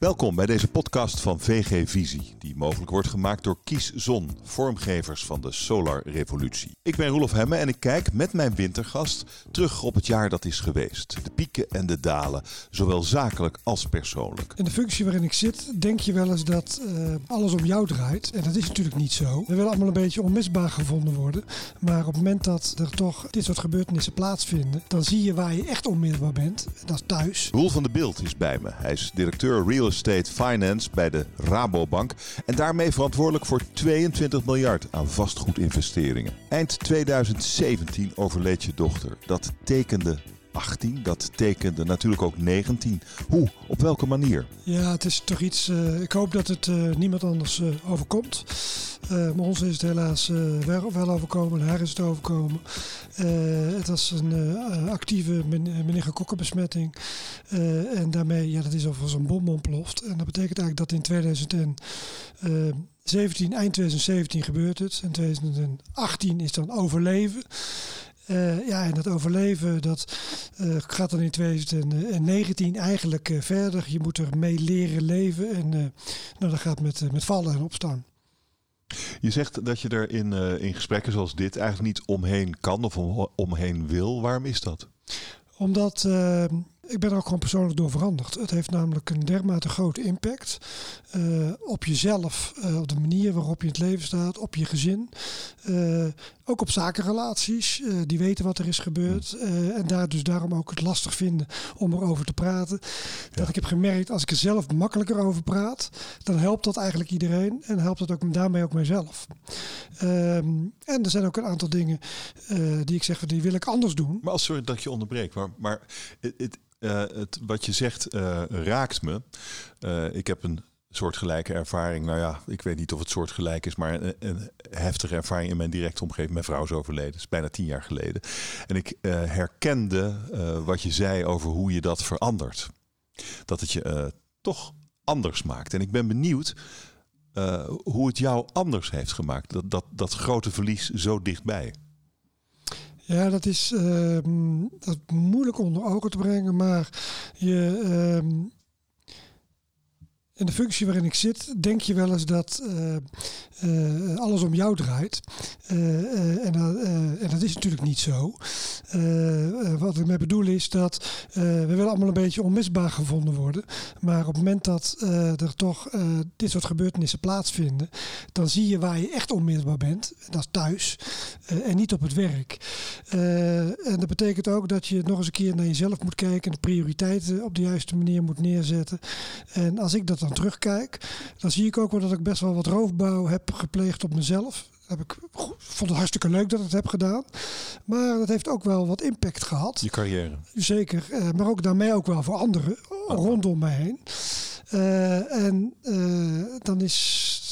Welkom bij deze podcast van VG Visie, die mogelijk wordt gemaakt door Kies Zon, vormgevers van de Solar Revolutie. Ik ben Roelof Hemme en ik kijk met mijn wintergast terug op het jaar dat is geweest. De pieken en de dalen, zowel zakelijk als persoonlijk. In de functie waarin ik zit, denk je wel eens dat uh, alles om jou draait. En dat is natuurlijk niet zo. We willen allemaal een beetje onmisbaar gevonden worden. Maar op het moment dat er toch dit soort gebeurtenissen plaatsvinden, dan zie je waar je echt onmisbaar bent. Dat is thuis. Roel van de Beeld is bij me. Hij is directeur Real Estate Finance bij de Rabobank en daarmee verantwoordelijk voor 22 miljard aan vastgoedinvesteringen. Eind 2017 overleed je dochter. Dat tekende 18, dat tekende natuurlijk ook 19. Hoe? Op welke manier? Ja, het is toch iets. Uh, ik hoop dat het uh, niemand anders uh, overkomt. maar ons is het helaas wel, wel, overkomen, haar is het overkomen. het was een actieve meningokokkenbesmetting. En daarmee, ja, dat is alvast een bom ontploft. En dat betekent eigenlijk dat in 2017, eind 2017 gebeurt het. En 2018 is dan overleven. Uh, ja, en dat overleven, dat uh, gaat dan in 2019 eigenlijk uh, verder. Je moet er mee leren leven en nou, dat gaat met, met vallen en opstaan. Je zegt dat je er in, in gesprekken zoals dit eigenlijk niet omheen kan of om, omheen wil. Waarom is dat? Omdat ik ben er ook gewoon persoonlijk door veranderd. Het heeft namelijk een dermate grote impact uh, op jezelf, uh, op de manier waarop je in het leven staat, op je gezin. Uh, ook op zakenrelaties, die weten wat er is gebeurd. en daar dus daarom ook het lastig vinden om erover te praten. Dat ik heb gemerkt, als ik er zelf makkelijker over praat, dan helpt dat eigenlijk iedereen. En helpt het ook daarmee ook mijzelf. Um, en er zijn ook een aantal dingen die ik zeg, die wil ik anders doen. Maar als sorry dat ik je onderbreek, maar, maar het, uh, het, wat je zegt uh, raakt me. Uh, ik heb een soortgelijke ervaring. Nou ja, ik weet niet of het soortgelijk is, maar een, een heftige ervaring in mijn directe omgeving. Mijn vrouw is overleden, dat is bijna tien jaar geleden. En ik herkende wat je zei over hoe je dat verandert. Dat het je toch anders maakt. En ik ben benieuwd hoe het jou anders heeft gemaakt. Dat, dat, dat grote verlies zo dichtbij. Ja, dat is, uh, dat moeilijk onder ogen te brengen, maar je, uh, in de functie waarin ik zit, denk je wel eens dat uh, uh, alles om jou draait. Uh, en, en, dat is natuurlijk niet zo. wat ik mee bedoel is dat we willen allemaal een beetje onmisbaar gevonden worden. Maar op het moment dat er toch dit soort gebeurtenissen plaatsvinden, dan zie je waar je echt onmisbaar bent. Dat is thuis en niet op het werk. en dat betekent ook dat je nog eens een keer naar jezelf moet kijken en de prioriteiten op de juiste manier moet neerzetten. En als ik dat dan terugkijk, dan zie ik ook wel dat ik best wel wat roofbouw heb gepleegd op mezelf. Heb ik vond het hartstikke leuk dat ik het heb gedaan. Maar dat heeft ook wel wat impact gehad. Je carrière. Zeker. Eh, maar ook daarmee ook wel voor anderen rondom mij heen. Uh, en uh, dan is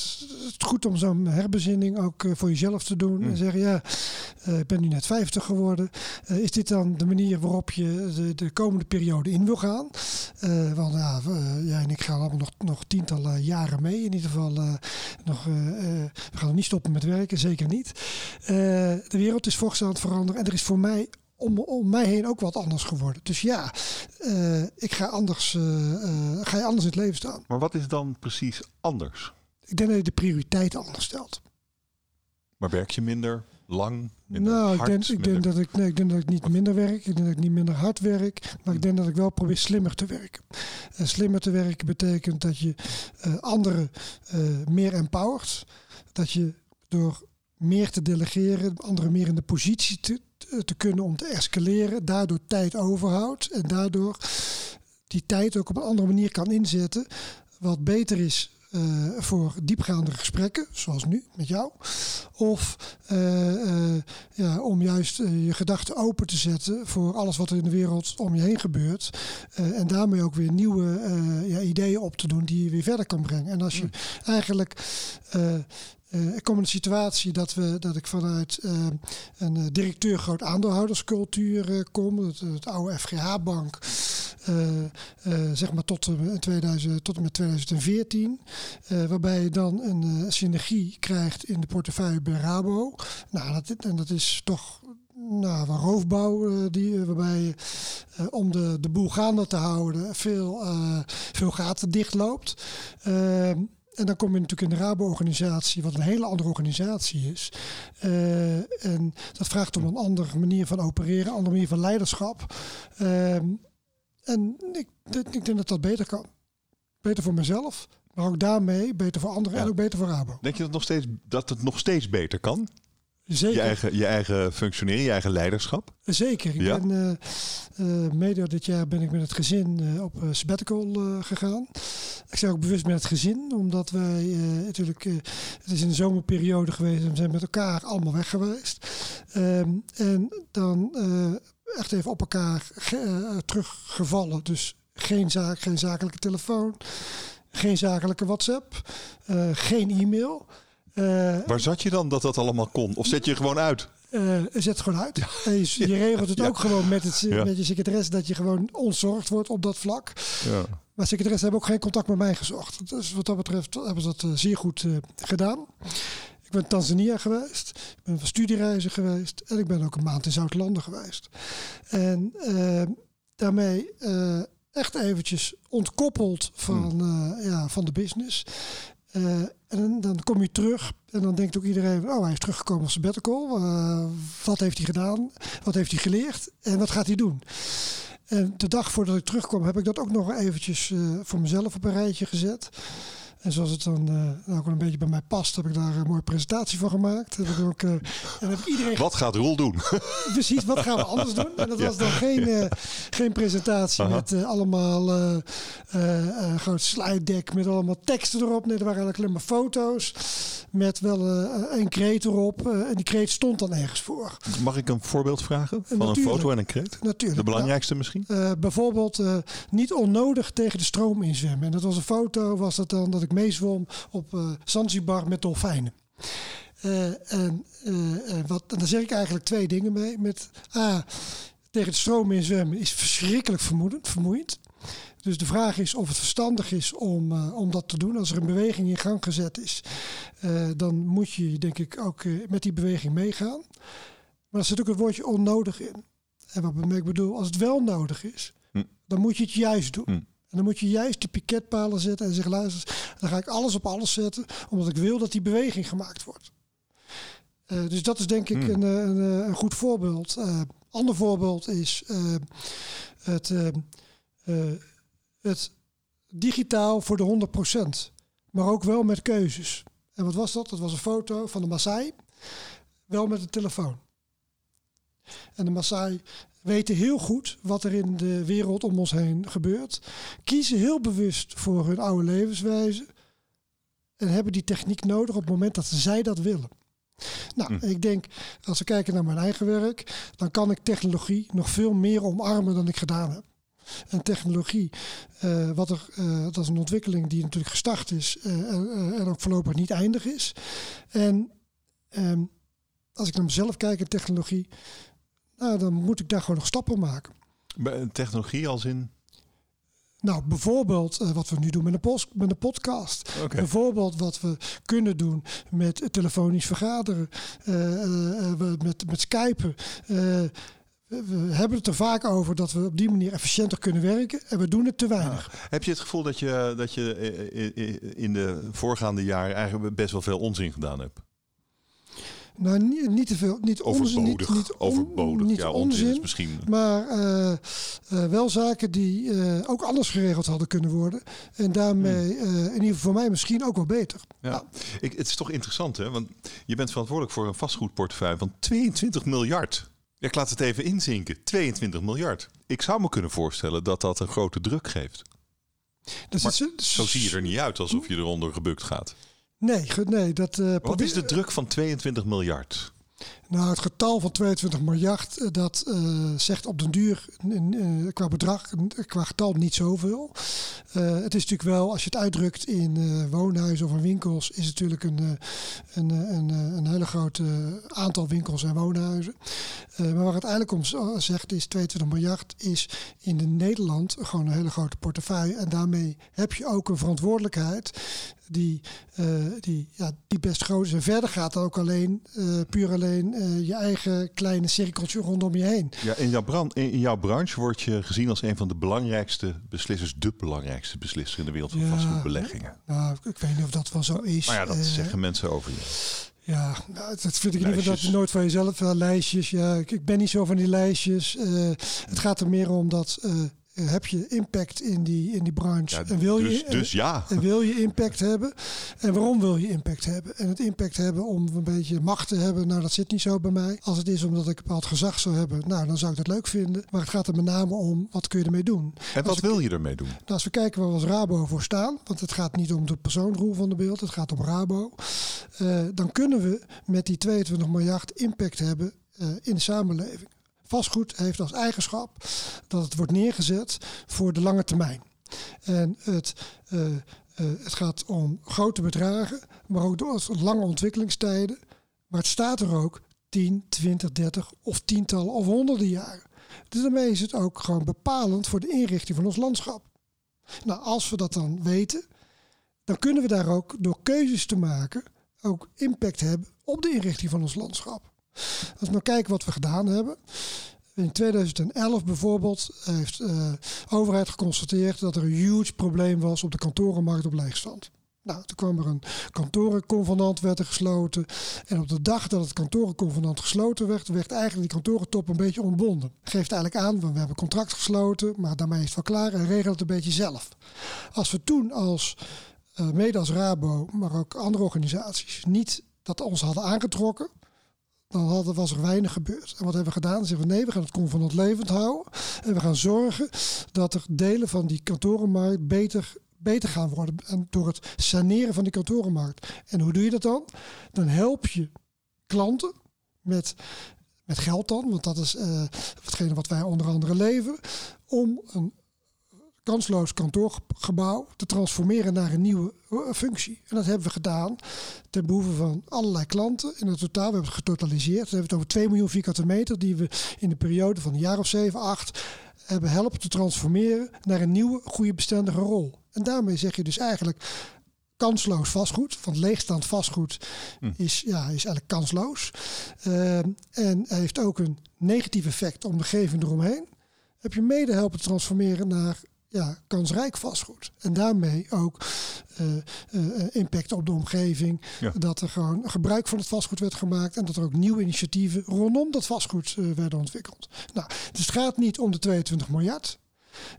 het goed om zo'n herbezinning ook voor jezelf te doen. En zeggen, ja, ik ben nu net 50 geworden. is dit dan de manier waarop je de, de komende periode in wil gaan? want ja, jij en ik gaan allemaal nog, nog tientallen jaren mee. In ieder geval, nog, we gaan niet stoppen met werken, zeker niet. de wereld is volgens aan het veranderen. En er is voor mij om, om mij heen ook wat anders geworden. Dus ja, ik ga anders, ga je anders in het leven staan. Maar wat is dan precies anders? Ik denk dat je de prioriteiten anders stelt. Maar werk je minder lang? Minder nou, hard, ik, denk, ik, denk dat ik, nee, ik denk dat ik niet minder werk. Ik denk dat ik niet minder hard werk. Maar ik denk dat ik wel probeer slimmer te werken. En slimmer te werken betekent dat je anderen meer empowert. Dat je door meer te delegeren, anderen meer in de positie te, te kunnen om te escaleren, daardoor tijd overhoudt en daardoor die tijd ook op een andere manier kan inzetten, wat beter is uh, voor diepgaande gesprekken, zoals nu met jou. Of uh, uh, ja, om juist je gedachten open te zetten voor alles wat er in de wereld om je heen gebeurt. en daarmee ook weer nieuwe ja, ideeën op te doen die je weer verder kan brengen. En als je mm. eigenlijk uh, ik kom in de situatie dat, we, dat ik vanuit uh, een uh, directeur groot aandeelhouderscultuur kom. Het, het, oude FGH-bank. zeg maar tot, 2000, tot en met 2014. waarbij je dan een synergie krijgt in de portefeuille bij Rabo. Nou, dat, en dat is toch nou, roofbouw, uh, die, waarbij je om de, de boel gaande te houden veel, veel gaten dichtloopt. Ehm, en dan kom je natuurlijk in de Rabo-organisatie, wat een hele andere organisatie is. en dat vraagt om een andere manier van opereren, een andere manier van leiderschap. Ehm, en ik, ik denk dat dat beter kan. Beter voor mezelf, maar ook daarmee beter voor anderen en ook beter voor Rabo. Denk je dat, nog steeds, dat het nog steeds beter kan? Zeker. Je eigen, je eigen functioneren, je eigen leiderschap? Zeker. Ik ja. ben uh, mede dit jaar ben ik met het gezin uh, op sabbatical gegaan. Ik zeg ook bewust met het gezin, omdat wij natuurlijk, het is in de zomerperiode geweest en we zijn met elkaar allemaal weg geweest. Ehm, en dan echt even op elkaar teruggevallen. Dus geen, zaak, geen zakelijke telefoon, geen zakelijke WhatsApp, geen e-mail. Uh, Waar zat je dan dat dat allemaal kon? Of zet je gewoon uit? Uh, zet gewoon uit. Ja. Je, je, regelt het ook gewoon met, het, met je secretaresse dat je gewoon ontzorgd wordt op dat vlak. Maar secretaris hebben ook geen contact met mij gezocht. Dus wat dat betreft hebben ze dat uh, zeer goed gedaan. Ik ben in Tanzania geweest, ik ben van studiereizen geweest en ik ben ook een maand in Zuid-Landen geweest. En daarmee echt eventjes ontkoppeld van, hmm. ja, van de business. Uh, en dan kom je terug en dan denkt ook iedereen, oh hij is teruggekomen als sabbatical. Uh, wat heeft hij gedaan? Wat heeft hij geleerd? En wat gaat hij doen? En de dag voordat ik terugkwam heb ik dat ook nog eventjes uh, voor mezelf op een rijtje gezet. En zoals het dan uh, ook een beetje bij mij past, heb ik daar een mooie presentatie van gemaakt. Heb ik ook, uh, en heb iedereen... Wat gaat Roel doen? Precies, wat gaan we anders doen? En dat was dan geen, uh, geen presentatie Aha. met allemaal een groot slide deck met allemaal teksten erop. Nee, er waren eigenlijk alleen maar foto's met wel een kreet erop. en die kreet stond dan ergens voor. Mag ik een voorbeeld vragen van een foto en een kreet? Natuurlijk. De belangrijkste misschien? bijvoorbeeld niet onnodig tegen de stroom inzwemmen. En dat was een foto, was dat dan dat ik meezwom op uh, Zanzibar met dolfijnen. Uh, en, uh, wat, en daar zeg ik eigenlijk twee dingen mee. Met A, tegen het stroom in zwemmen is verschrikkelijk vermoedend, vermoeiend. Dus de vraag is of het verstandig is om, uh, om dat te doen. Als er een beweging in gang gezet is, uh, dan moet je denk ik ook uh, met die beweging meegaan. Maar er zit ook het woordje onnodig in. En wat ik bedoel, als het wel nodig is, hm. dan moet je het juist doen. Hm. En dan moet je juist de piketpalen zetten en zeggen, luister, dan ga ik alles op alles zetten, omdat ik wil dat die beweging gemaakt wordt. Uh, dus dat is denk ik hmm. een, een, een, goed voorbeeld. Uh, ander voorbeeld is uh, het, het digitaal voor de 100%, maar ook wel met keuzes. En wat was dat? Dat was een foto van de Maasai, wel met een telefoon. En de Maasai weten heel goed wat er in de wereld om ons heen gebeurt. Kiezen heel bewust voor hun oude levenswijze. En hebben die techniek nodig op het moment dat zij dat willen. Nou, hm. ik denk, als we kijken naar mijn eigen werk, dan kan ik technologie nog veel meer omarmen dan ik gedaan heb. En technologie, uh, wat er, uh, dat is een ontwikkeling die natuurlijk gestart is uh, en ook voorlopig niet eindig is. En ehm, als ik naar mezelf kijk in technologie, nou, dan moet ik daar gewoon nog stappen maken. Technologie als in? Nou, bijvoorbeeld uh, wat we nu doen met een, post, met een podcast. Okay. Bijvoorbeeld wat we kunnen doen met telefonisch vergaderen, uh, uh, met, met Skypen. we hebben het er vaak over dat we op die manier efficiënter kunnen werken en we doen het te weinig. Ja. Heb je het gevoel dat je, dat je in de voorgaande jaren eigenlijk best wel veel onzin gedaan hebt? Nou, niet, niet te veel. Niet overbodig. Onzin, niet, niet overbodig. Niet ja, onzin, is misschien. Maar uh, uh, wel zaken die uh, ook anders geregeld hadden kunnen worden. En daarmee, hmm. in ieder geval voor mij, misschien ook wel beter. Ja. Nou. Ik, het is toch interessant, hè? Want je bent verantwoordelijk voor een vastgoedportefeuille van 22 miljard. Ja, ik laat het even inzinken. 22 miljard. Ik zou me kunnen voorstellen dat dat een grote druk geeft. Dus maar zo zie je er niet uit alsof je eronder gebukt gaat. Nee, nee dat. Uh, Wat is de druk van 22 miljard? Nou, het getal van 22 miljard, eh, dat uh, zegt op den duur uh, qua bedrag, qua getal niet zoveel. het is natuurlijk wel, als je het uitdrukt in woonhuizen of in winkels, is het natuurlijk een, een, een, een hele groot aantal winkels en woonhuizen. maar waar het eigenlijk om zegt is 22 miljard is in Nederland gewoon een hele grote portefeuille. En daarmee heb je ook een verantwoordelijkheid die, uh, die, ja, die best groot is. En verder gaat dan ook alleen, uh, puur alleen uh, je eigen kleine cirkeltje rondom je heen. Ja, in, jouw brand, in jouw branche word je gezien als een van de belangrijkste beslissers, de belangrijkste beslisser in de wereld van ja, vastgoedbeleggingen. Nou, ik weet niet of dat wel zo is. Maar ja, dat zeggen mensen over je. Ja, nou, dat vind ik niet dat je nooit van jezelf uh, lijstjes. Ja, ik, ik, ben niet zo van die lijstjes. Het gaat er meer om dat uh, heb je impact in die, in die branche. Ja, en wil dus, je, dus ja. En wil je impact hebben? En waarom wil je impact hebben? En het impact hebben om een beetje macht te hebben, nou dat zit niet zo bij mij. Als het is omdat ik bepaald gezag zou hebben, nou dan zou ik dat leuk vinden. Maar het gaat er met name om, wat kun je ermee doen? En wat wil je ermee doen? Nou, als we kijken waar we als Rabo voor staan, want het gaat niet om de persoonrol van de beeld, het gaat om Rabo. Uh, dan kunnen we met die 22 miljard impact hebben uh, in de samenleving. Vastgoed heeft als eigenschap dat het wordt neergezet voor de lange termijn. En het, uh, uh, het gaat om grote bedragen, maar ook door lange ontwikkelingstijden. Maar het staat er ook 10, 20, 30 of tientallen of honderden jaren. Dus daarmee is het ook gewoon bepalend voor de inrichting van ons landschap. Nou, als we dat dan weten, dan kunnen we daar ook door keuzes te maken ook impact hebben op de inrichting van ons landschap. Als we nou kijken wat we gedaan hebben. In 2011 bijvoorbeeld heeft de uh, overheid geconstateerd dat er een huge probleem was op de kantorenmarkt op leegstand. Nou, toen kwam er een kantorenconvenant werd er gesloten. En op de dag dat het kantorenconvenant gesloten werd, werd eigenlijk die kantorentop een beetje ontbonden. Geeft eigenlijk aan, we hebben contract gesloten, maar daarmee is het wel klaar en regelt het een beetje zelf. Als we toen als, uh, mede als Rabo, maar ook andere organisaties, niet dat ons hadden aangetrokken, dan had, was er weinig gebeurd. En wat hebben we gedaan? Zeggen we nee, we gaan het convenant levend houden. En we gaan zorgen dat er delen van die kantorenmarkt beter, beter gaan worden. En door het saneren van die kantorenmarkt. En hoe doe je dat dan? Dan help je klanten met, met geld dan, want dat is uh, hetgene wat wij onder andere leveren, om een kansloos kantoorgebouw te transformeren naar een nieuwe eh, functie. En dat hebben we gedaan ten behoeve van allerlei klanten. In het totaal, we hebben het getotaliseerd. We hebben het over 2 miljoen vierkante meter die we in de periode van een jaar of 7, 8 hebben helpen te transformeren naar een nieuwe, goede bestendige rol. En daarmee zeg je dus eigenlijk kansloos vastgoed. Want leegstaand vastgoed hm. is, ja, is eigenlijk kansloos. Uh, en heeft ook een negatief effect op de omgeving eromheen. Heb je mede helpen transformeren naar ja, kansrijk vastgoed. En daarmee ook uh, uh, impact op de omgeving. Dat er gewoon gebruik van het vastgoed werd gemaakt. En dat er ook nieuwe initiatieven rondom dat vastgoed uh, werden ontwikkeld. Nou, dus het gaat niet om de 22 miljard.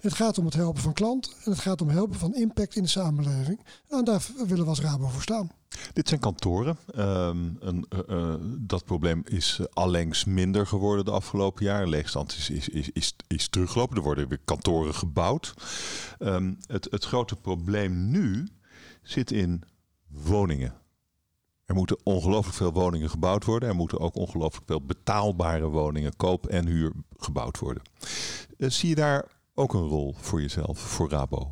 Het gaat om het helpen van klanten. En het gaat om helpen van impact in de samenleving. En daar willen we als Rabo voor staan. Dit zijn kantoren. Um, een, uh, dat probleem is allengs minder geworden de afgelopen jaren. Leegstand is, is, is, is, is teruggelopen. Er worden weer kantoren gebouwd. Um, het, het grote probleem nu zit in woningen. Er moeten ongelooflijk veel woningen gebouwd worden. Er moeten ook ongelooflijk veel betaalbare woningen, koop en huur gebouwd worden. Zie je daar ook een rol voor jezelf, voor Rabo?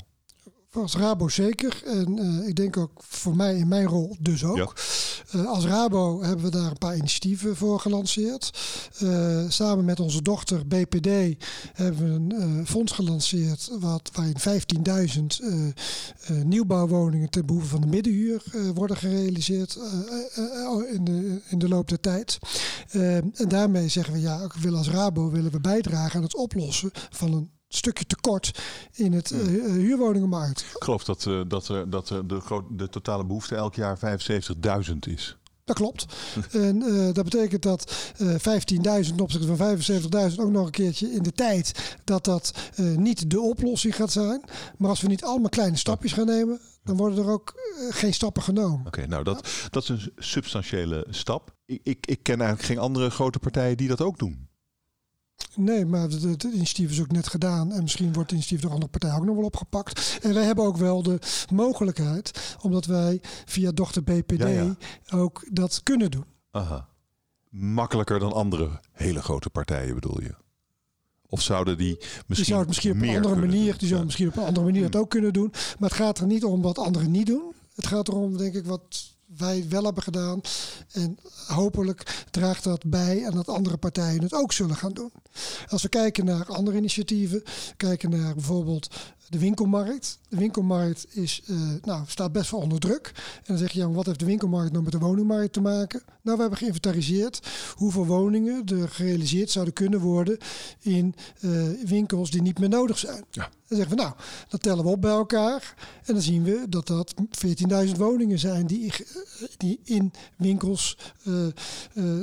Als Rabo zeker. En uh, ik denk ook voor mij in mijn rol dus ook. Ja. Uh, als Rabo hebben we daar een paar initiatieven voor gelanceerd. Uh, samen met onze dochter BPD hebben we een fonds gelanceerd wat, waarin 15.000 nieuwbouwwoningen ten behoeve van de middenhuur worden gerealiseerd in, de, in de loop der tijd. en daarmee zeggen we ja, willen als Rabo willen we bijdragen aan het oplossen van een stukje tekort in het uh, huurwoningenmarkt. Ik geloof dat, uh, dat, uh, dat de, de totale behoefte elk jaar 75.000 is. Dat klopt. en dat betekent dat 15.000 ten opzichte van 75.000 ook nog een keertje in de tijd dat dat niet de oplossing gaat zijn. Maar als we niet allemaal kleine stapjes gaan nemen, dan worden er ook geen stappen genomen. Oké, nou dat, dat is een substantiële stap. Ik, ik, ik ken eigenlijk geen andere grote partijen die dat ook doen. Nee, maar het, initiatief is ook net gedaan. En misschien wordt het initiatief door andere partijen ook nog wel opgepakt. En wij hebben ook wel de mogelijkheid, omdat wij via dochter BPD ook dat kunnen doen. Aha. Makkelijker dan andere hele grote partijen bedoel je? Of zouden die misschien. Die zou het misschien op een andere manier. Die zouden misschien op een andere manier het ook kunnen doen. Maar het gaat er niet om wat anderen niet doen. Het gaat erom, denk ik, wat wij wel hebben gedaan. En hopelijk draagt dat bij en dat andere partijen het ook zullen gaan doen. Als we kijken naar andere initiatieven, kijken naar bijvoorbeeld de winkelmarkt. De winkelmarkt is, uh, nou, staat best wel onder druk. En dan zeg je, ja, wat heeft de winkelmarkt nou met de woningmarkt te maken? Nou, we hebben geïnventariseerd hoeveel woningen er gerealiseerd zouden kunnen worden in uh, winkels die niet meer nodig zijn. Ja. Dan zeggen we, nou, dat tellen we op bij elkaar. En dan zien we dat dat 14.000 woningen zijn die, die in winkels, uh,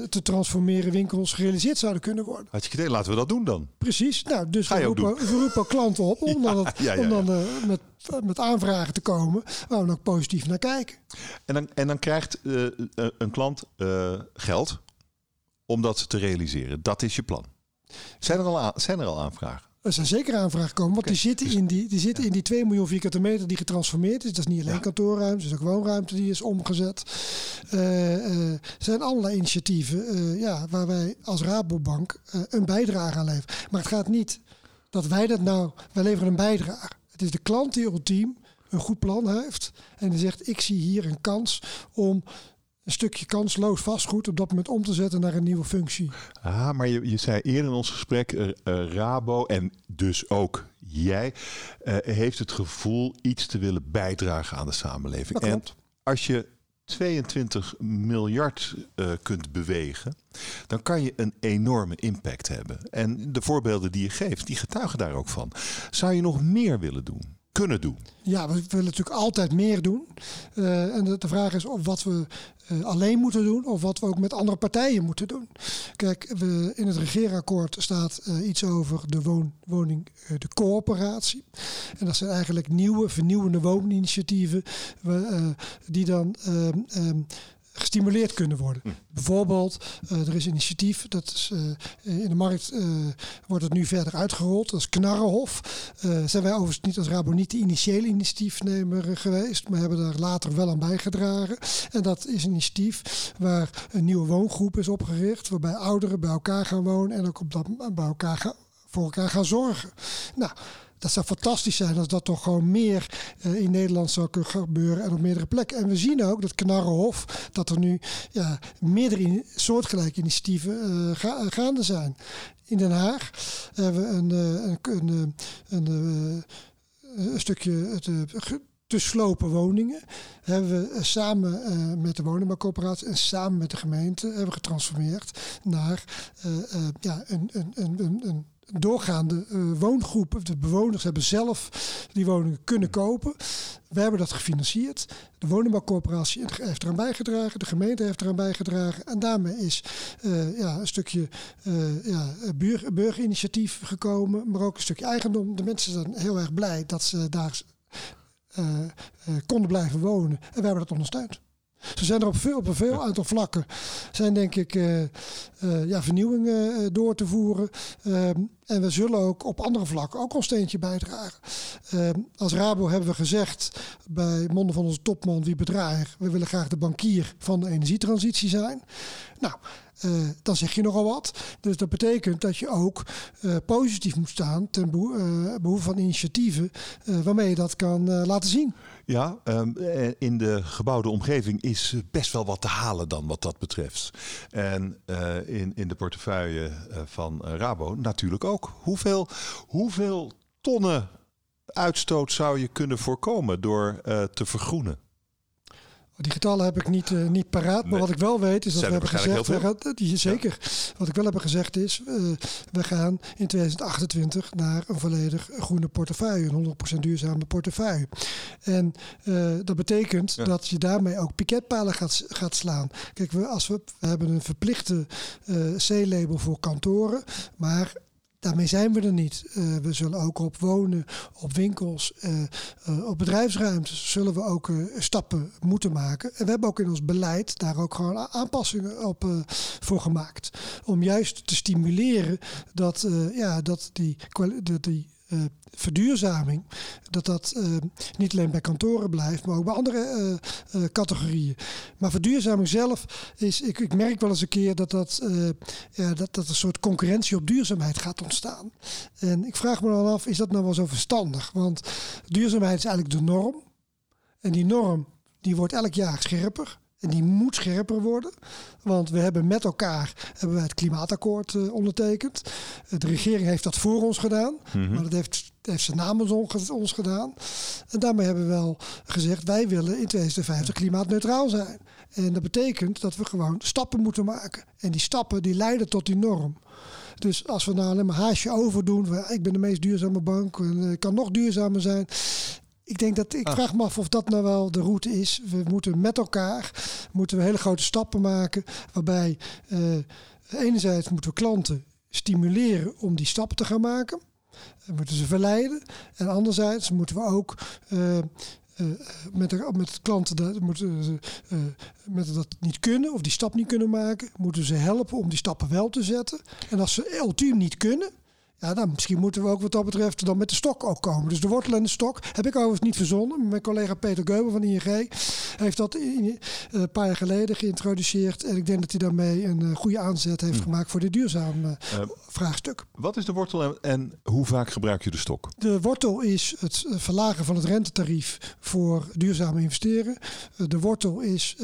te transformeren winkels gerealiseerd zouden kunnen worden. Had je idee, laten we dat doen dan. Precies. Nou, dus we roepen, we roepen, klanten op om dan, het, om dan met, met aanvragen te komen waar we ook positief naar kijken. En dan, en dan krijgt een klant geld om dat te realiseren. Dat is je plan. Zijn er al, zijn er al aanvragen? Er zijn zeker aanvragen gekomen, want die zitten, in die, die zitten in die 2 miljoen vierkante meter die getransformeerd is. Dat is niet alleen kantoorruimte, het is ook woonruimte die is omgezet. Uh, er zijn allerlei initiatieven uh, ja, waar wij als Rabobank een bijdrage aan leveren. Maar het gaat niet dat wij dat nou, wij leveren een bijdrage. Het is de klant die ultiem een goed plan heeft en die zegt ik zie hier een kans om een stukje kansloos vastgoed op dat moment om te zetten naar een nieuwe functie. Ah, maar je, je zei eerder in ons gesprek, uh, Rabo en dus ook jij, uh, heeft het gevoel iets te willen bijdragen aan de samenleving. En als je 22 miljard uh, kunt bewegen, dan kan je een enorme impact hebben. En de voorbeelden die je geeft, die getuigen daar ook van. Zou je nog meer willen doen? Kunnen doen? Ja, we willen natuurlijk altijd meer doen. Uh, en de, vraag is of wat we uh, alleen moeten doen of wat we ook met andere partijen moeten doen. Kijk, we, in het regeerakkoord staat uh, iets over de woon, woning, de coöperatie. En dat zijn eigenlijk nieuwe, vernieuwende wooninitiatieven die dan ehm, ehm, gestimuleerd kunnen worden. Hm. Bijvoorbeeld, uh, er is een initiatief, dat is, uh, in de markt uh, wordt het nu verder uitgerold, dat is Knarrenhof. zijn wij overigens niet als Rabo niet de initiële initiatiefnemer geweest, maar hebben daar later wel aan bijgedragen. En dat is een initiatief waar een nieuwe woongroep is opgericht, waarbij ouderen bij elkaar gaan wonen en ook op dat, bij elkaar gaan, voor elkaar gaan zorgen. Nou, dat zou fantastisch zijn als dat toch gewoon meer uh, in Nederland zou kunnen gebeuren en op meerdere plekken. En we zien ook dat Knarrenhof, dat er nu ja, meerdere soortgelijke initiatieven ga, gaande zijn. In Den Haag hebben we een, uh, een, een, een, stukje te slopen woningen hebben we samen met de woningbouwcoöperatie en samen met de gemeente hebben getransformeerd naar ja, een, een, een, een doorgaande uh, woongroepen, de bewoners hebben zelf die woningen kunnen kopen. We hebben dat gefinancierd. De woningbouwcorporatie heeft eraan bijgedragen, de gemeente heeft eraan bijgedragen. En daarmee is uh, ja, een stukje uh, ja, burgerinitiatief gekomen, maar ook een stukje eigendom. De mensen zijn heel erg blij dat ze daar konden blijven wonen. En we hebben dat ondersteund. Ze zijn er op, veel, op een veel aantal vlakken zijn denk ik uh, uh, ja, vernieuwingen uh, door te voeren. Ehm, en we zullen ook op andere vlakken ook ons steentje bijdragen. Ehm, als Rabo hebben we gezegd bij monden van onze topman wie bedraagt, we willen graag de bankier van de energietransitie zijn. Nou, uh, dan zeg je nogal wat. Dus dat betekent dat je ook uh, positief moet staan ten beho uh, behoeve van initiatieven waarmee je dat kan laten zien. Ja, um, in de gebouwde omgeving is best wel wat te halen dan wat dat betreft. En in, in de portefeuille van Rabo natuurlijk ook. Hoeveel, hoeveel tonnen uitstoot zou je kunnen voorkomen door te vergroenen? Die getallen heb ik niet, uh, niet paraat. Maar wat ik wel weet is dat we hebben gezegd. We gaan, die, zeker. Wat ik wel heb gezegd is. Uh, we gaan in 2028 naar een volledig groene portefeuille. Een 100% duurzame portefeuille. En uh, dat betekent ja. dat je daarmee ook piketpalen gaat, gaat slaan. Kijk, we, als we, we hebben een verplichte C-label voor kantoren. Maar Daarmee zijn we er niet. Uh, we zullen ook op wonen, op winkels, uh, uh, op bedrijfsruimtes zullen we ook stappen moeten maken. En we hebben ook in ons beleid daar ook gewoon aanpassingen op voor gemaakt. Om juist te stimuleren dat, ja, dat die, dat die uh, verduurzaming, dat dat uh, niet alleen bij kantoren blijft, maar ook bij andere uh, categorieën. Maar verduurzaming zelf is, ik, ik, merk wel eens een keer dat, dat, ja, dat, dat een soort concurrentie op duurzaamheid gaat ontstaan. En ik vraag me dan af, is dat nou wel zo verstandig? Want duurzaamheid is eigenlijk de norm. En die norm die wordt elk jaar scherper. En die moet scherper worden. Want we hebben met elkaar hebben wij het klimaatakkoord uh, ondertekend. De regering heeft dat voor ons gedaan. Mhm. Maar dat heeft, heeft ze namens ons gedaan. En daarmee hebben we wel gezegd... wij willen in 2050 klimaatneutraal zijn. En dat betekent dat we gewoon stappen moeten maken. En die stappen die leiden tot die norm. Dus als we nou alleen maar haasje overdoen, ik ben de meest duurzame bank en ik eh, kan nog duurzamer zijn. Ik denk dat ik ah. vraag me af of dat nou wel de route is. We moeten met elkaar moeten we hele grote stappen maken. Waarbij uh, enerzijds moeten we klanten stimuleren om die stappen te gaan maken. We moeten ze verleiden. En anderzijds moeten we ook uh, uh, met, de, met klanten dat, moeten ze, uh, met dat niet kunnen of die stap niet kunnen maken, moeten ze helpen om die stappen wel te zetten. En als ze ultiem niet kunnen, ja, dan misschien moeten we ook wat dat betreft dan met de stok ook komen. Dus de wortel en de stok heb ik overigens niet verzonnen. Mijn collega Peter Geuber van ING heeft dat in, eh, een paar jaar geleden geïntroduceerd. En ik denk dat hij daarmee een uh, goede aanzet heeft hm. gemaakt voor dit duurzame uh, vraagstuk. Wat is de wortel en, hoe vaak gebruik je de stok? De wortel is het verlagen van het rentetarief voor duurzame investeren. de wortel is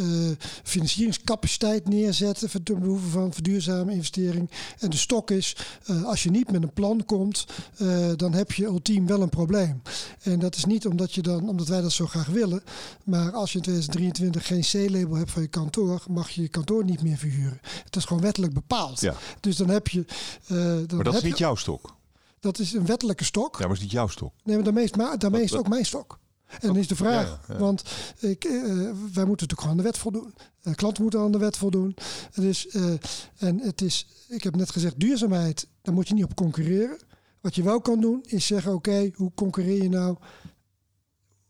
financieringscapaciteit neerzetten voor de behoeve van duurzame investering. En de stok is als je niet met een plan komt, uh, dan heb je ultiem wel een probleem. En dat is niet omdat, je dan, omdat wij dat zo graag willen, maar als je in 2023 geen C-label hebt van je kantoor, mag je je kantoor niet meer verhuren. Het is gewoon wettelijk bepaald. Ja. Dus dan heb je. Uh, dan maar dat is niet jouw stok. Dat is een wettelijke stok. Ja, maar is niet jouw stok. Nee, maar daarmee is, daarmee is het ook mijn stok. En dan is de vraag, want ik, uh, wij moeten natuurlijk gewoon aan de wet voldoen. De klanten moeten aan de wet voldoen. Dus, uh, en het is, ik heb net gezegd, duurzaamheid, daar moet je niet op concurreren. Wat je wel kan doen, is zeggen, oké, hoe concurreer je nou?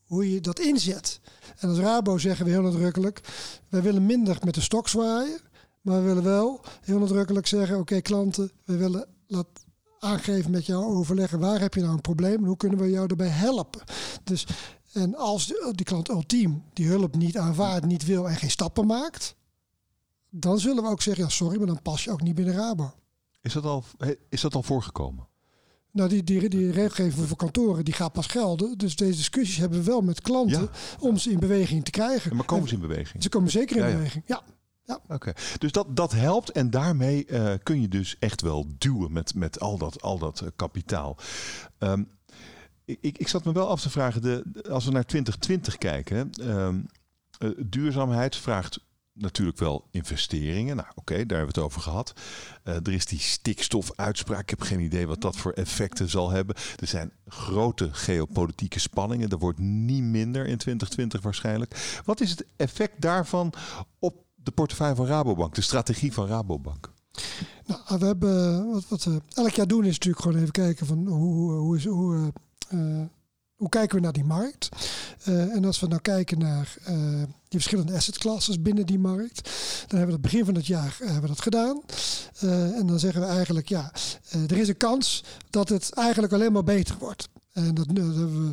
Hoe je dat inzet. En als Rabo zeggen we heel nadrukkelijk, wij willen minder met de stok zwaaien. Maar we willen wel heel nadrukkelijk zeggen, oké klanten, we willen laat aangeven met jou overleggen, waar heb je nou een probleem en hoe kunnen we jou daarbij helpen. Dus en als die klant ultiem die hulp niet aanvaardt, niet wil en geen stappen maakt, dan zullen we ook zeggen, ja sorry, maar dan pas je ook niet binnen Rabo. Is dat al, is dat al voorgekomen? Nou, die, die, die regelgeving voor kantoren die gaat pas gelden. Dus deze discussies hebben we wel met klanten om ze in beweging te krijgen. maar komen ze in beweging? Ze komen zeker in beweging, ja. Ja. Oké, dus dat, dat helpt en daarmee uh, kun je dus echt wel duwen met, met al dat, al dat uh, kapitaal. Um, ik, ik zat me wel af te vragen, de, als we naar 2020 kijken, um, uh, duurzaamheid vraagt natuurlijk wel investeringen. Nou, oké, daar hebben we het over gehad. Er is die stikstofuitspraak. Ik heb geen idee wat dat voor effecten zal hebben. Er zijn grote geopolitieke spanningen. Er wordt niet minder in 2020 waarschijnlijk. Wat is het effect daarvan op de portefeuille van Rabobank, de strategie van Rabobank? Nou, we hebben wat, wat we elk jaar doen is natuurlijk gewoon even kijken van hoe, hoe, is, hoe uh, hoe kijken we naar die markt? Uh, en als we nou kijken naar uh, die verschillende asset classes binnen die markt, dan hebben we het begin van het jaar hebben we dat gedaan. en dan zeggen we eigenlijk, ja, er is een kans dat het eigenlijk alleen maar beter wordt. En dat, dat we,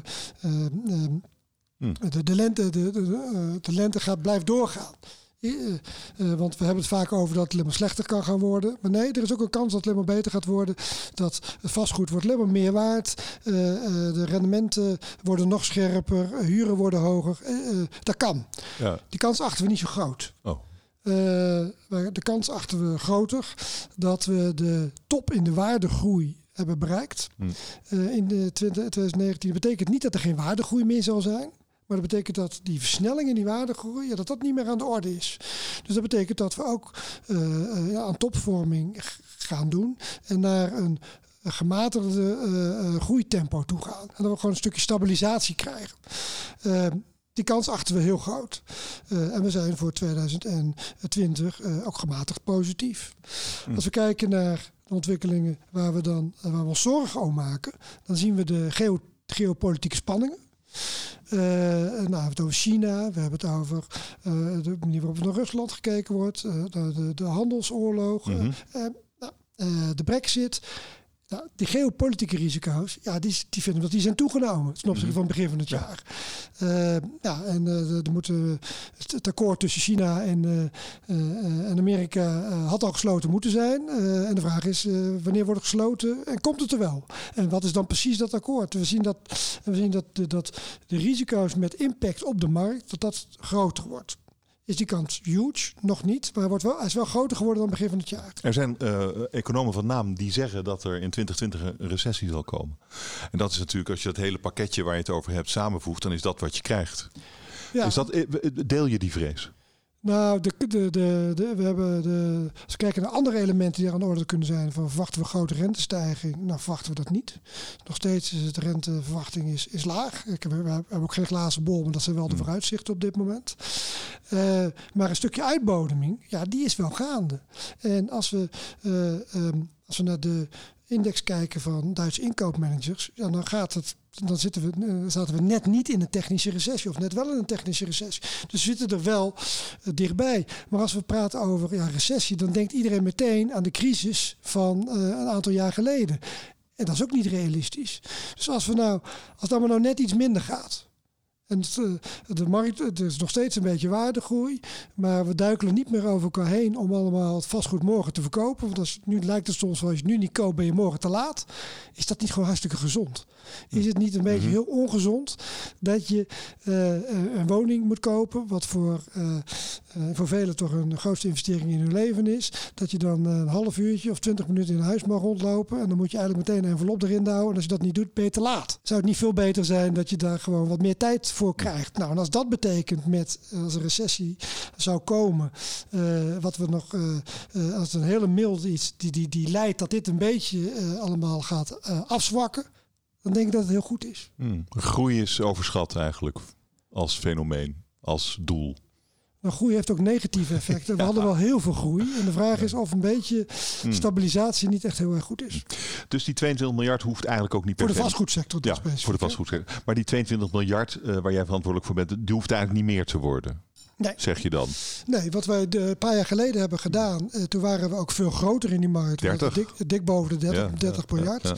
hmm. de, de, lente, de, de, de lente gaat, blijft doorgaan. Uh, want we hebben het vaak over dat het alleen maar slechter kan gaan worden. Maar nee, er is ook een kans dat het alleen maar beter gaat worden. Dat het vastgoed wordt alleen maar meer waard. Uh, de rendementen worden nog scherper. Huren worden hoger. dat kan. Ja. Die kans achten we niet zo groot. Oh. de kans achten we groter dat we de top in de waardegroei hebben bereikt. Hmm. in de 2019 dat betekent niet dat er geen waardegroei meer zal zijn. Maar dat betekent dat die versnelling in die waardegroei, ja, dat dat niet meer aan de orde is. Dus dat betekent dat we ook uh, ja, aan topvorming gaan doen en naar een gematigde uh, groeitempo toe gaan. En dat we gewoon een stukje stabilisatie krijgen. die kans achten we heel groot. en we zijn voor 2020 ook gematigd positief. Hm. Als we kijken naar de ontwikkelingen waar we dan waar we ons zorgen om maken, dan zien we de geo geopolitieke spanningen. Uh, nou, we hebben het over China, we hebben het over uh, de manier waarop naar Rusland gekeken wordt, uh, de, de, handelsoorlog, mm -hmm. nou, de brexit. Nou, die geopolitieke risico's, ja, die, die vinden dat die zijn toegenomen ten opzichte van het begin van het jaar. Uh, ja, en uh, er moeten het, akkoord tussen China en, uh, en Amerika had al gesloten moeten zijn. en de vraag is, wanneer wordt het gesloten en komt het er wel? En wat is dan precies dat akkoord? We zien dat, we zien dat, dat de risico's met impact op de markt, dat dat groter wordt. Is die kans huge. Nog niet, maar hij, wordt wel, hij is wel groter geworden dan begin van het jaar. Er zijn uh, economen van naam die zeggen dat er in 2020 een recessie zal komen. En dat is natuurlijk, als je dat hele pakketje waar je het over hebt samenvoegt, dan is dat wat je krijgt. Ja. Is dat, deel je die vrees? Nou, de, de, de, de, we hebben de, als we kijken naar andere elementen die er aan de orde kunnen zijn, van verwachten we grote rentestijging? Nou, verwachten we dat niet. Nog steeds is de renteverwachting is, is laag. Ik heb, we hebben ook geen glazen bol, maar dat zijn wel de hmm. vooruitzichten op dit moment. Uh, maar een stukje uitbodeming, ja, die is wel gaande. En als we, uh, um, als we naar de index kijken van Duitse inkoopmanagers, ja, dan gaat het dan zitten we, uh, zaten we net niet in een technische recessie of net wel in een technische recessie. Dus we zitten er wel uh, dichtbij. Maar als we praten over ja, recessie, dan denkt iedereen meteen aan de crisis van uh, een aantal jaar geleden. En dat is ook niet realistisch. Dus als we nou, als dat maar nou net iets minder gaat, en eh, de markt, het is nog steeds een beetje waardegroei. Maar we duikelen niet meer over elkaar heen om allemaal het vastgoed morgen te verkopen. Want als, nu lijkt het soms als je het nu niet koopt, ben je morgen te laat. Is dat niet gewoon hartstikke gezond? Is het niet een beetje mhm. heel ongezond dat je uh, een woning moet kopen, wat voor, uh, voor velen toch een grootste investering in hun leven is. Dat je dan een half uurtje of twintig minuten in huis mag rondlopen. En dan moet je eigenlijk meteen een envelop erin houden. En als je dat niet doet, ben je te laat. Zou het niet veel beter zijn dat je daar gewoon wat meer tijd voor krijgt. Nou, en als dat betekent met als een recessie zou komen, uh, wat we nog als een hele milde iets die, die, die leidt dat dit een beetje allemaal gaat afzwakken, dan denk ik dat het heel goed is. Hmm. Groei is overschat eigenlijk als fenomeen, als doel. Maar groei heeft ook negatieve effecten. We hadden wel heel veel groei. En de vraag is of een beetje hmm. stabilisatie niet echt heel erg goed is. Dus die 22 miljard hoeft eigenlijk ook niet per Voor de vastgoedsector. Ja, voor de vastgoedsector. Maar die 22 miljard uh, waar jij verantwoordelijk voor bent, die hoeft eigenlijk niet meer te worden. Nee. Zeg je dan? Nee, wat wij een paar jaar geleden hebben gedaan, uh, toen waren we ook veel groter in die markt. 30. Dik, dik boven de 30, ja, 30 miljard. Ja,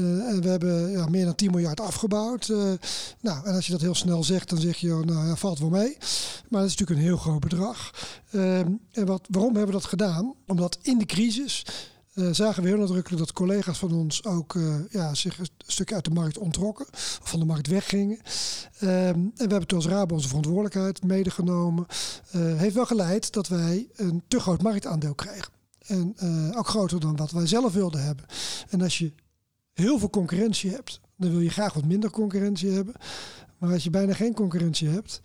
uh, en we hebben ja, meer dan 10 miljard afgebouwd. Uh, nou, en als je dat heel snel zegt, dan zeg je, nou ja, valt wel mee. Maar dat is natuurlijk een heel groot bedrag. Ehm, en wat, waarom hebben we dat gedaan? Omdat in de crisis uh, zagen we heel nadrukkelijk dat collega's van ons ook uh, ja, zich een stukje uit de markt ontrokken, of van de markt weggingen. Um, en we hebben toen als Rabo onze verantwoordelijkheid medegenomen. Uh, heeft wel geleid dat wij een te groot marktaandeel krijgen. En ook groter dan wat wij zelf wilden hebben. En als je heel veel concurrentie hebt, dan wil je graag wat minder concurrentie hebben. Maar als je bijna geen concurrentie hebt,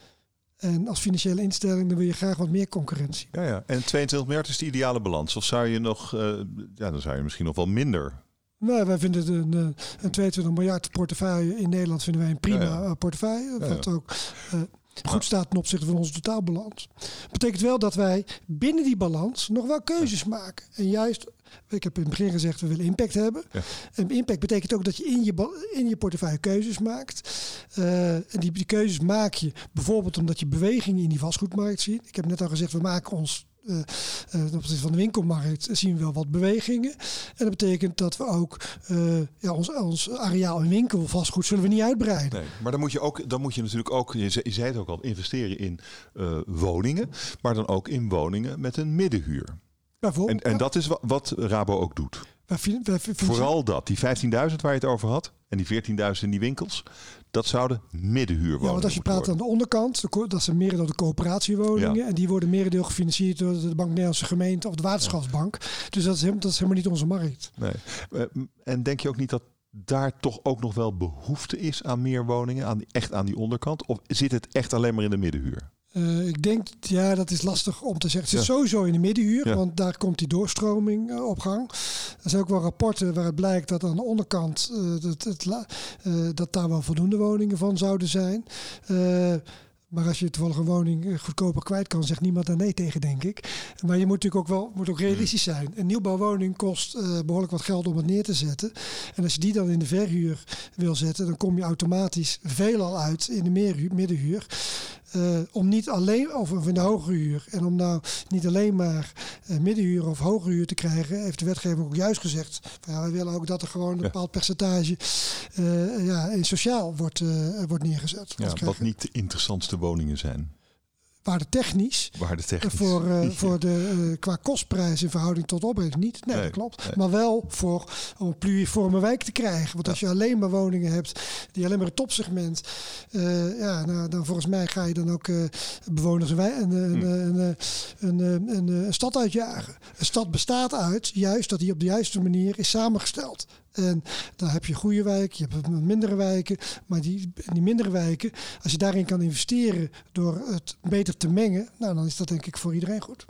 en als financiële instelling dan wil je graag wat meer concurrentie. Ja, ja. En 22 miljard is de ideale balans. Of zou je nog, uh, ja, dan zou je misschien nog wel minder. Nou, wij vinden een, eh, een 22 miljard portefeuille in Nederland vinden wij een prima ja, ja. portefeuille. Ja, wat ook uh, goed staat ten opzichte van onze totaalbalans. Betekent wel dat wij binnen die balans nog wel keuzes maken. En juist ik heb in het begin gezegd, we willen impact hebben. Ja. En impact betekent ook dat je in je, in je portefeuille keuzes maakt. Uh, en die, die keuzes maak je bijvoorbeeld omdat je bewegingen in die vastgoedmarkt ziet. Ik heb net al gezegd, we maken ons ten opzichte van de winkelmarkt zien we wel wat bewegingen. En dat betekent dat we ook uh, ja, ons, ons areaal in winkel vastgoed zullen we niet uitbreiden. Nee, maar dan moet je ook, dan moet je natuurlijk ook, je zei, je zei het ook al, investeren in woningen, maar dan ook in woningen met een middenhuur. En, en dat is wat, wat Rabo ook doet. Vooral dat, die 15.000 waar je het over had en die 14.000 in die winkels, dat zouden middenhuurwoningen Ja, want als je praat aan de onderkant, dat zijn meer door de coöperatiewoningen en die worden merendeel gefinancierd door de Bank Nederlandse Gemeente of de Waterschapsbank. Dus dat is, helemaal, dat is helemaal niet onze markt. Nee. Eh, en denk je ook niet dat daar toch ook nog wel behoefte is aan meer woningen, aan, echt aan die onderkant? Of zit het echt alleen maar in de middenhuur? Uh, ik denk, ja, dat is lastig om te zeggen. Het zit ja. sowieso in de middenhuur, ja. want daar komt die doorstroming uh, op gang. Er zijn ook wel rapporten waar het blijkt dat aan de onderkant uh, dat, het, dat daar wel voldoende woningen van zouden zijn. Maar als je toevallig een woning goedkoper kwijt kan, zegt niemand daar nee tegen, denk ik. Maar je moet natuurlijk ook wel moet ook realistisch zijn. Een nieuwbouwwoning kost uh, behoorlijk wat geld om het neer te zetten. En als je die dan in de verhuur wil zetten, dan kom je automatisch veelal uit in de middenhuur. Uh, om niet alleen, of de hoge huur, en om nou niet alleen maar uh, middenhuur of hoge huur te krijgen, heeft de wetgeving ook juist gezegd. Van, ja, we willen ook dat er gewoon een ja. bepaald percentage uh, ja, in sociaal wordt, wordt neergezet. Ja, wat niet de interessantste woningen zijn. Waardetechnisch. Waardetechnisch. Voor, uh, voor de, uh, qua kostprijs in verhouding tot opbrengst niet. Nee, Nee, dat klopt. nee. Maar wel voor om een pluriforme wijk te krijgen. Want als je alleen maar woningen hebt die alleen maar het topsegment. eh, ja, nou, dan volgens mij ga je dan ook eh, bewoners een, Hmm. een, een, een, een, een, een stad uitjagen. Een stad bestaat uit juist dat die op de juiste manier is samengesteld. En dan heb je goede wijken, je hebt mindere wijken. Maar die, die mindere wijken, als je daarin kan investeren door het beter te mengen, nou, dan is dat denk ik voor iedereen goed.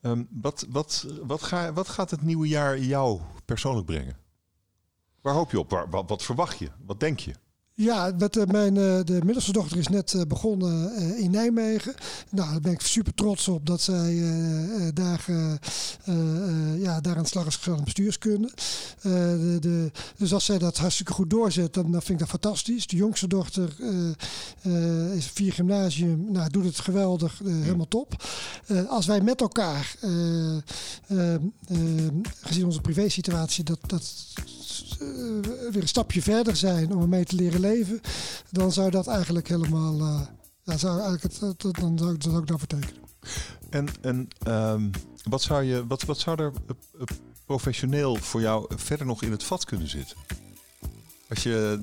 Ehm, wat, wat, wat, ga, wat gaat het nieuwe jaar jou persoonlijk brengen? Waar hoop je op? Waar, wat, wat verwacht je? Wat denk je? Ja, met, eh, mijn, eh, de middelste dochter is net eh, begonnen in Nijmegen. Nou, daar ben ik super trots op dat zij daar, ja, daar aan de slag is gegaan in bestuurskunde. De, de, dus als zij dat hartstikke goed doorzet, dan, dan vind ik dat fantastisch. De jongste dochter is vier gymnasium, nou, doet het geweldig, helemaal top. Als wij met elkaar, gezien onze privésituatie, dat, dat weer een stapje verder zijn om ermee te leren leven, dan zou dat eigenlijk helemaal, eh, ja, zou eigenlijk het, dan zou ik dat ook tekenen. En, en ehm, wat, zou je, wat, wat zou er eh, eh, professioneel voor jou verder nog in het vat kunnen zitten? Als je,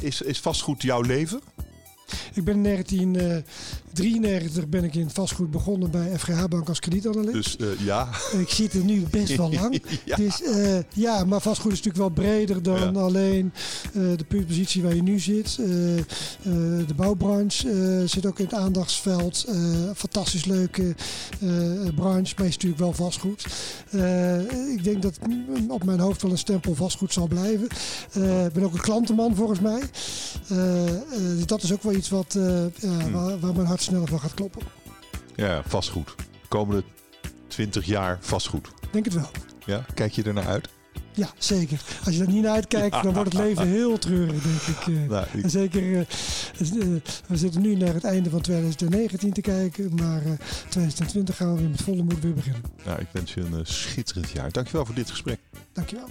is, is vastgoed jouw leven? Ik ben in 1993 ben ik in het vastgoed begonnen bij FGH Bank als kredietanalist. Dus eh, ja. Ik zit er nu best wel lang. ja. Dus eh, ja, maar vastgoed is natuurlijk wel breder dan Ja. alleen eh, de positie waar je nu zit. Eh, eh, de bouwbranche eh, zit ook in het aandachtsveld. Eh, fantastisch leuke eh, branche, maar is natuurlijk wel vastgoed. Eh, ik denk dat op mijn hoofd wel een stempel vastgoed zal blijven. Eh, Ik ben ook een klantenman volgens mij. Eh, eh, dus dat is ook wel iets wat, eh, ja, waar, waar mijn hart sneller van gaat kloppen. ja, vastgoed. De komende 20 jaar vastgoed. Denk het wel. Ja? Kijk je er naar uit? Ja, zeker. Als je er niet naar uitkijkt, dan wordt het leven heel treurig, denk ik. eh. Nou, ik- En zeker, eh, eh, we zitten nu naar het einde van 2019 te kijken, maar eh 2020 gaan we weer met volle moed weer beginnen. nou, ik wens je een schitterend jaar. Dankjewel voor dit gesprek. Dankjewel.